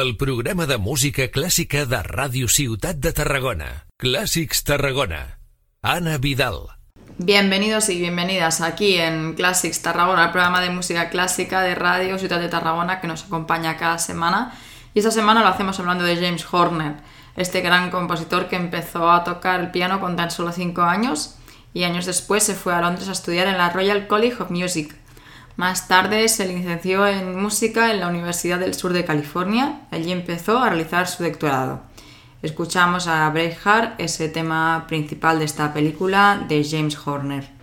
el programa de música clàssica de Ràdio Ciutat de Tarragona. Clàssics Tarragona. Ana Vidal. Bienvenidos y bienvenidas aquí en Classics Tarragona, el programa de música clásica de Radio Ciudad de Tarragona que nos acompaña cada semana. Y esta semana lo hacemos hablando de James Horner, este gran compositor que empezó a tocar el piano con tan solo 5 años y años después se fue a Londres a estudiar en la Royal College of Music. Más tarde se licenció en música en la Universidad del Sur de California. Allí empezó a realizar su doctorado. Escuchamos a Braveheart, ese tema principal de esta película de James Horner.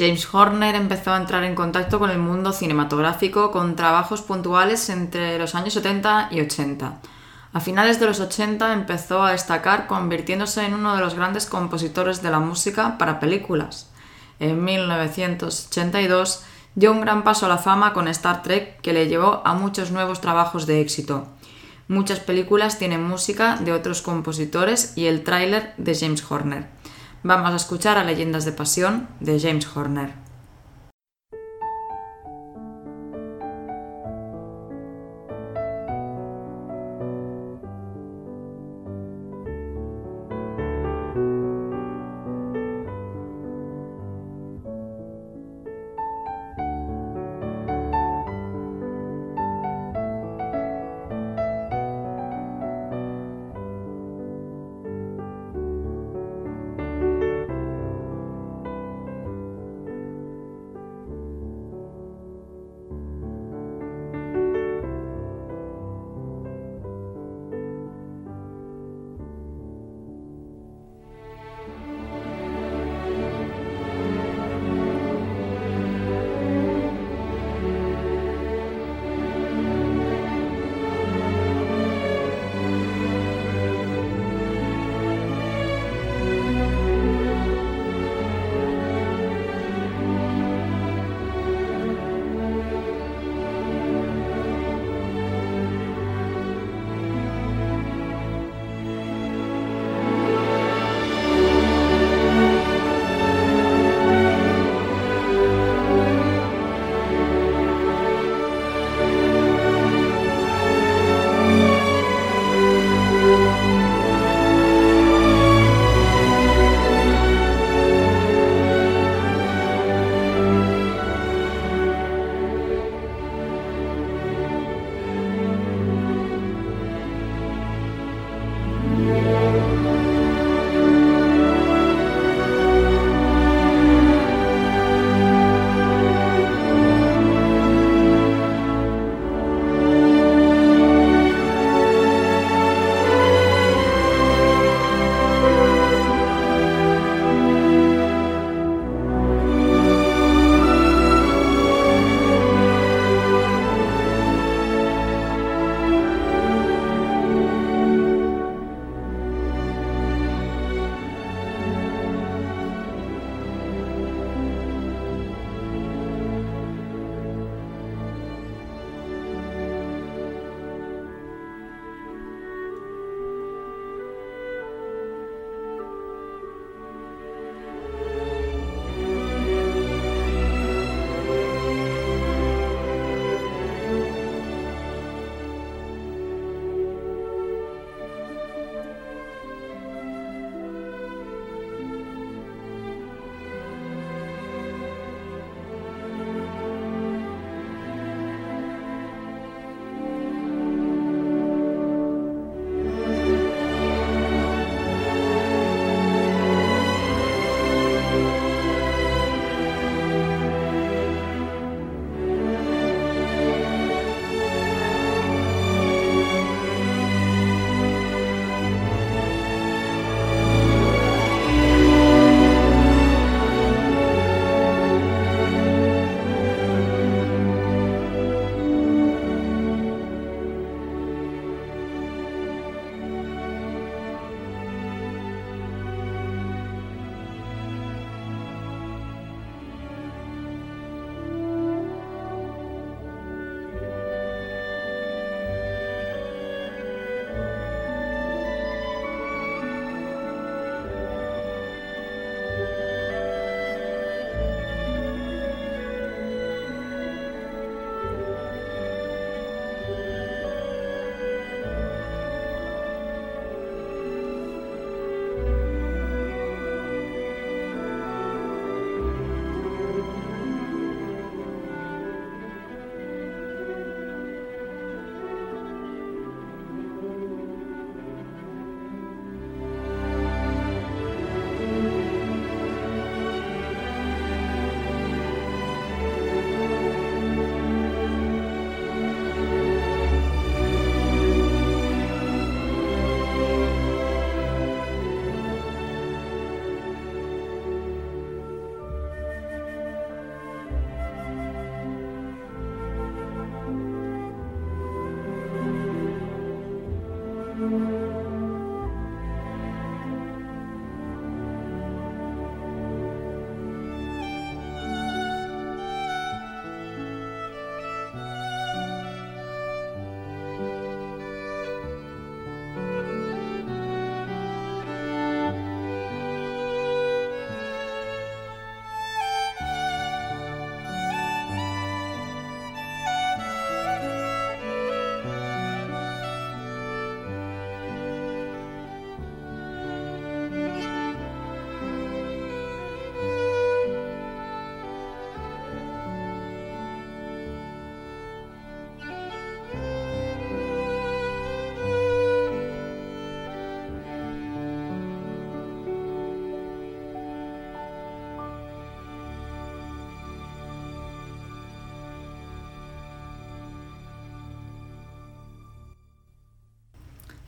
James Horner empezó a entrar en contacto con el mundo cinematográfico con trabajos puntuales entre los años 70 y 80. A finales de los 80 empezó a destacar convirtiéndose en uno de los grandes compositores de la música para películas. En 1982 dio un gran paso a la fama con Star Trek que le llevó a muchos nuevos trabajos de éxito. Muchas películas tienen música de otros compositores y el tráiler de James Horner. Vamos a escuchar a Leyendas de Pasión de James Horner.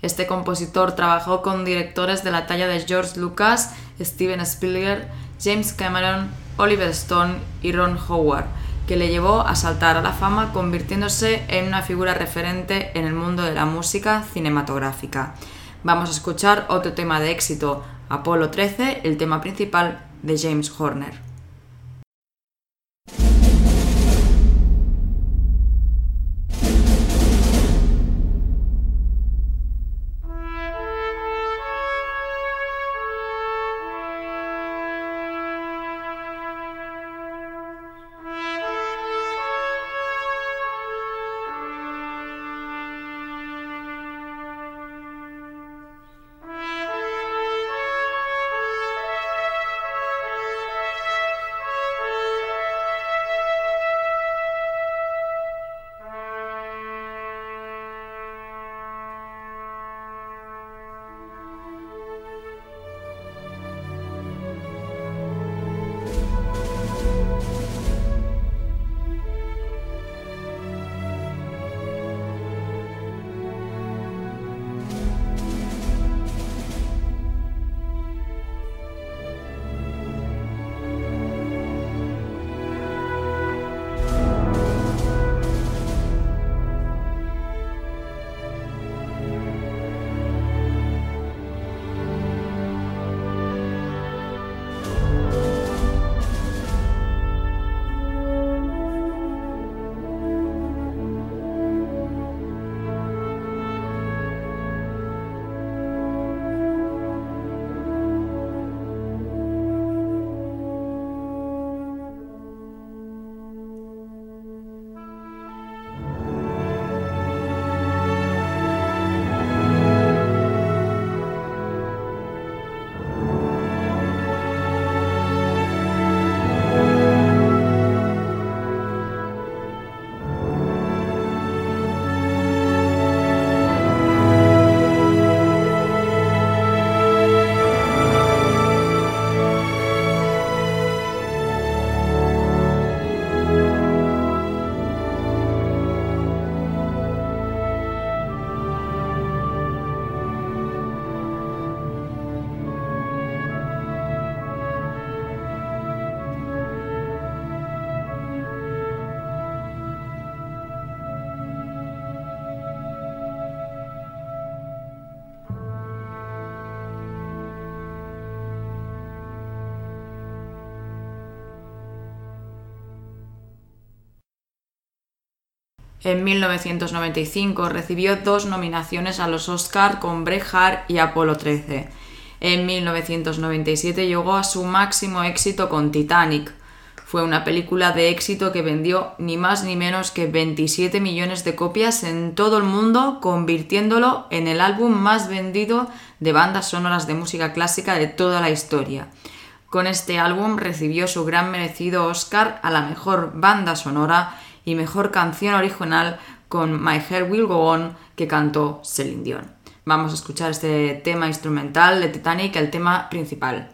Este compositor trabajó con directores de la talla de George Lucas, Steven Spielberg, James Cameron, Oliver Stone y Ron Howard, que le llevó a saltar a la fama convirtiéndose en una figura referente en el mundo de la música cinematográfica. Vamos a escuchar otro tema de éxito, Apolo 13, el tema principal de James Horner. En 1995 recibió dos nominaciones a los Oscar con Brejar y Apolo 13. En 1997 llegó a su máximo éxito con Titanic. Fue una película de éxito que vendió ni más ni menos que 27 millones de copias en todo el mundo, convirtiéndolo en el álbum más vendido de bandas sonoras de música clásica de toda la historia. Con este álbum recibió su gran merecido Oscar a la mejor banda sonora y mejor canción original con My Hair Will Go On que cantó Celine Dion. Vamos a escuchar este tema instrumental de Titanic, el tema principal.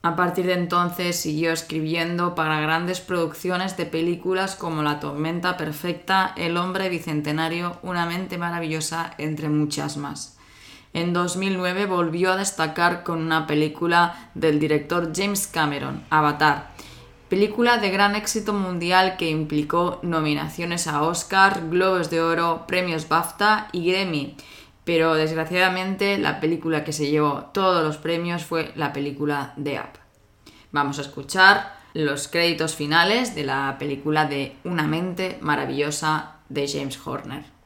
A partir de entonces siguió escribiendo para grandes producciones de películas como La tormenta perfecta, El hombre bicentenario, Una mente maravillosa, entre muchas más. En 2009 volvió a destacar con una película del director James Cameron, Avatar, película de gran éxito mundial que implicó nominaciones a Oscar, Globos de Oro, premios BAFTA y Grammy, pero desgraciadamente la película que se llevó todos los premios fue la película de Up. Vamos a escuchar los créditos finales de la película de Una mente maravillosa de James Horner.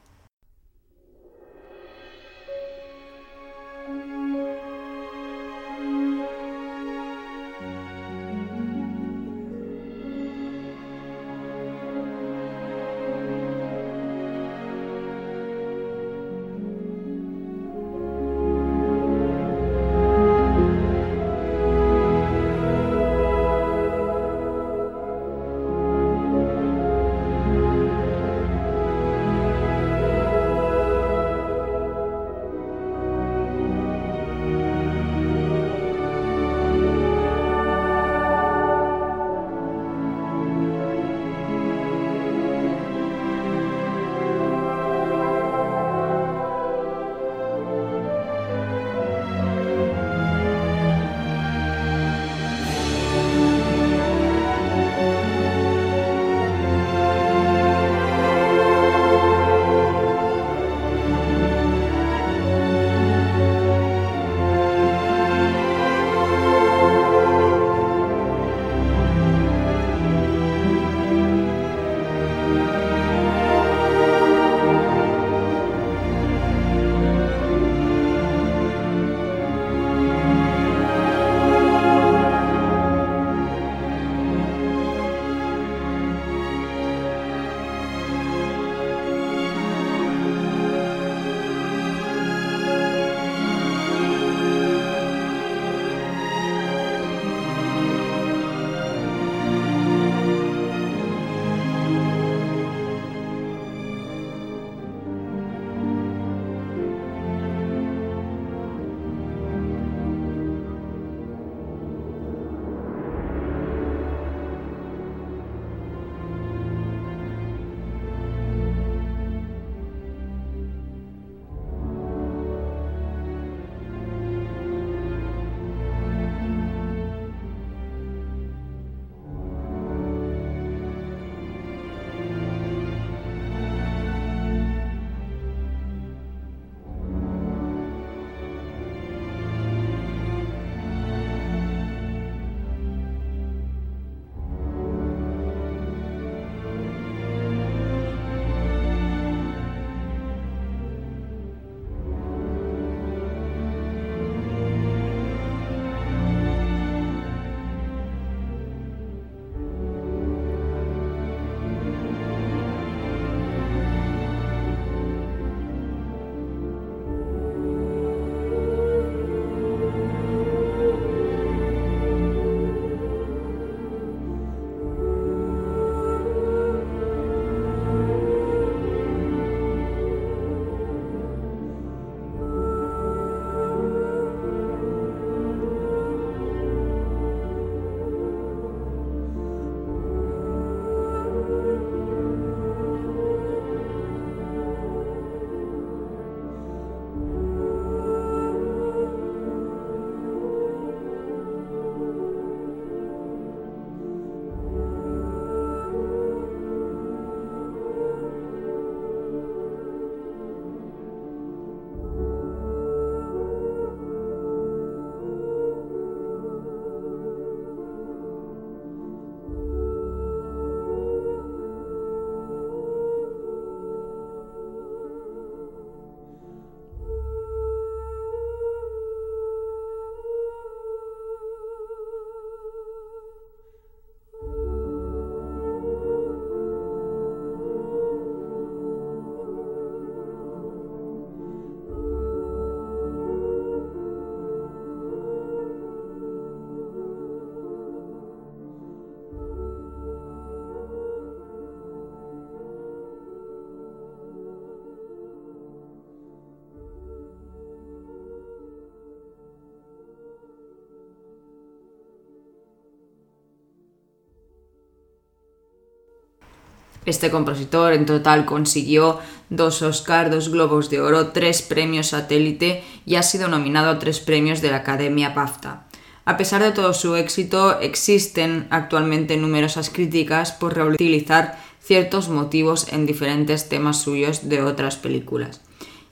Este compositor en total consiguió dos Oscar, dos Globos de Oro, tres premios satélite y ha sido nominado a tres premios de la Academia BAFTA. A pesar de todo su éxito, existen actualmente numerosas críticas por reutilizar ciertos motivos en diferentes temas suyos de otras películas.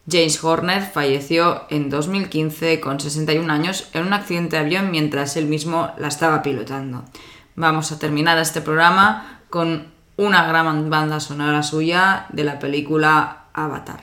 James Horner falleció en 2015 con 61 años en un accidente de avión mientras él mismo la estaba pilotando. Vamos a terminar este programa con una gran banda sonora suya de la película Avatar.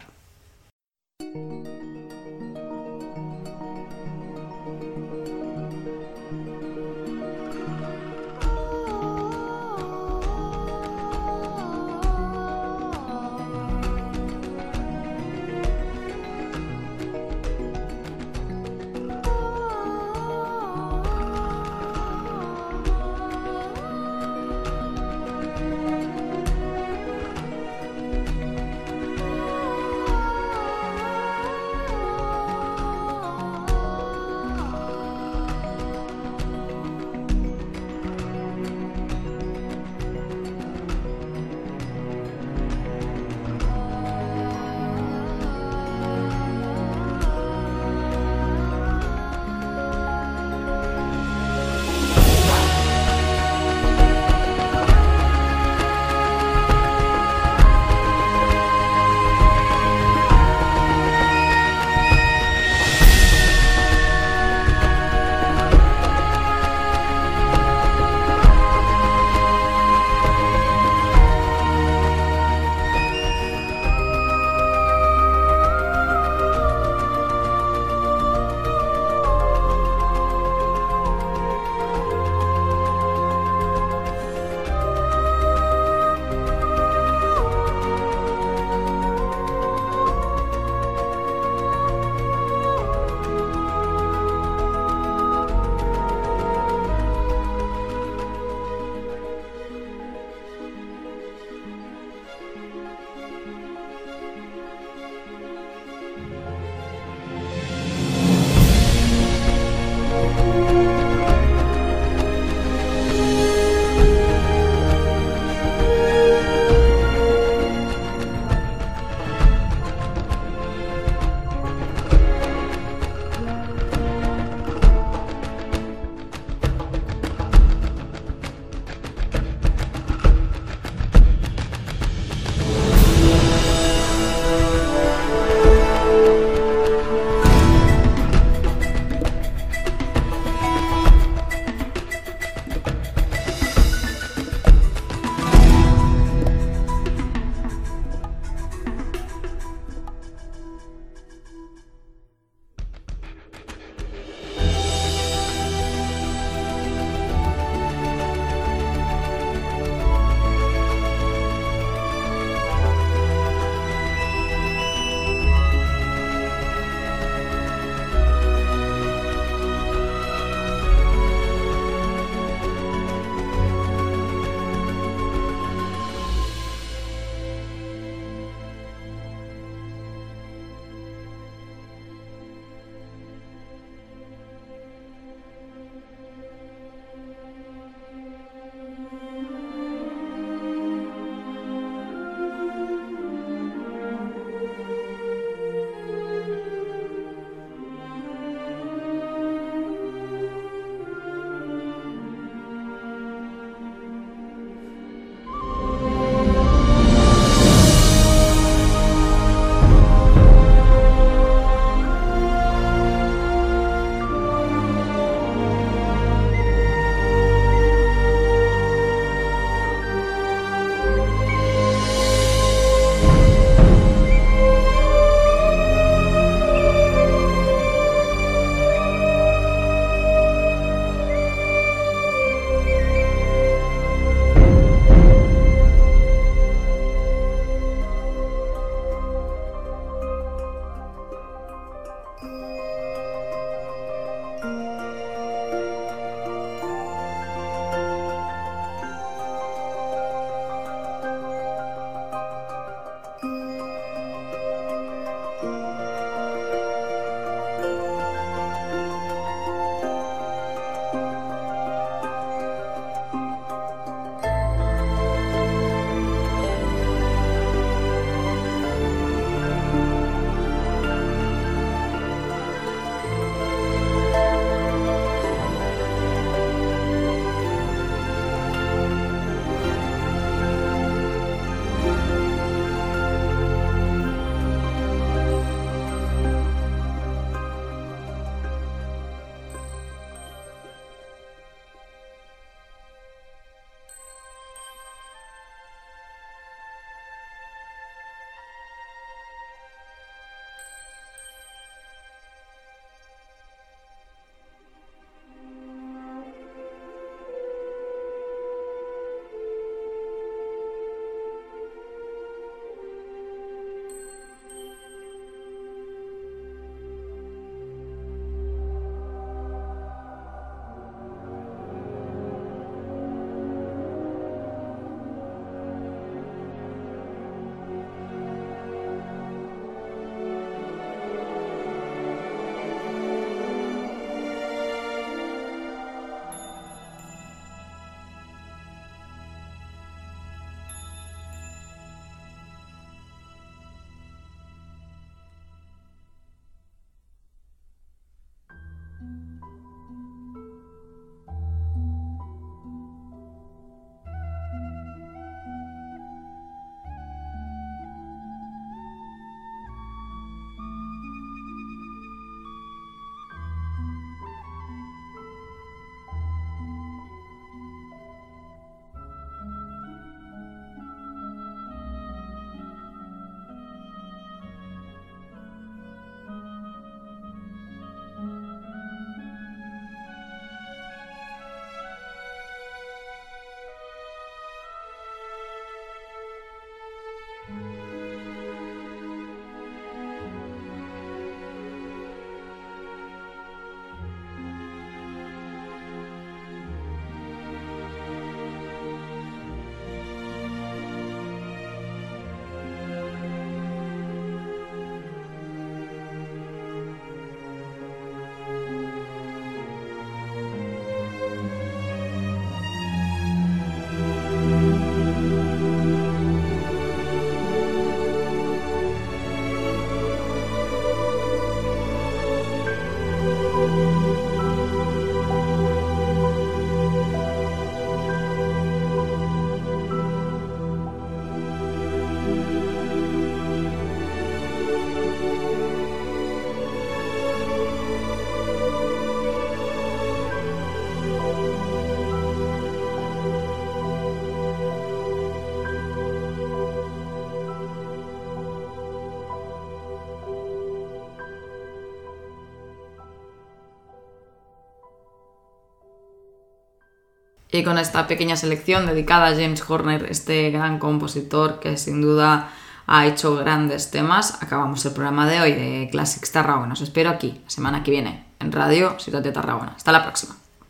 Y con esta pequeña selección dedicada a James Horner, este gran compositor que sin duda ha hecho grandes temas, acabamos el programa de hoy de Classics Tarragona. Os espero aquí la semana que viene en Radio Ciudad de Tarragona. Hasta la próxima.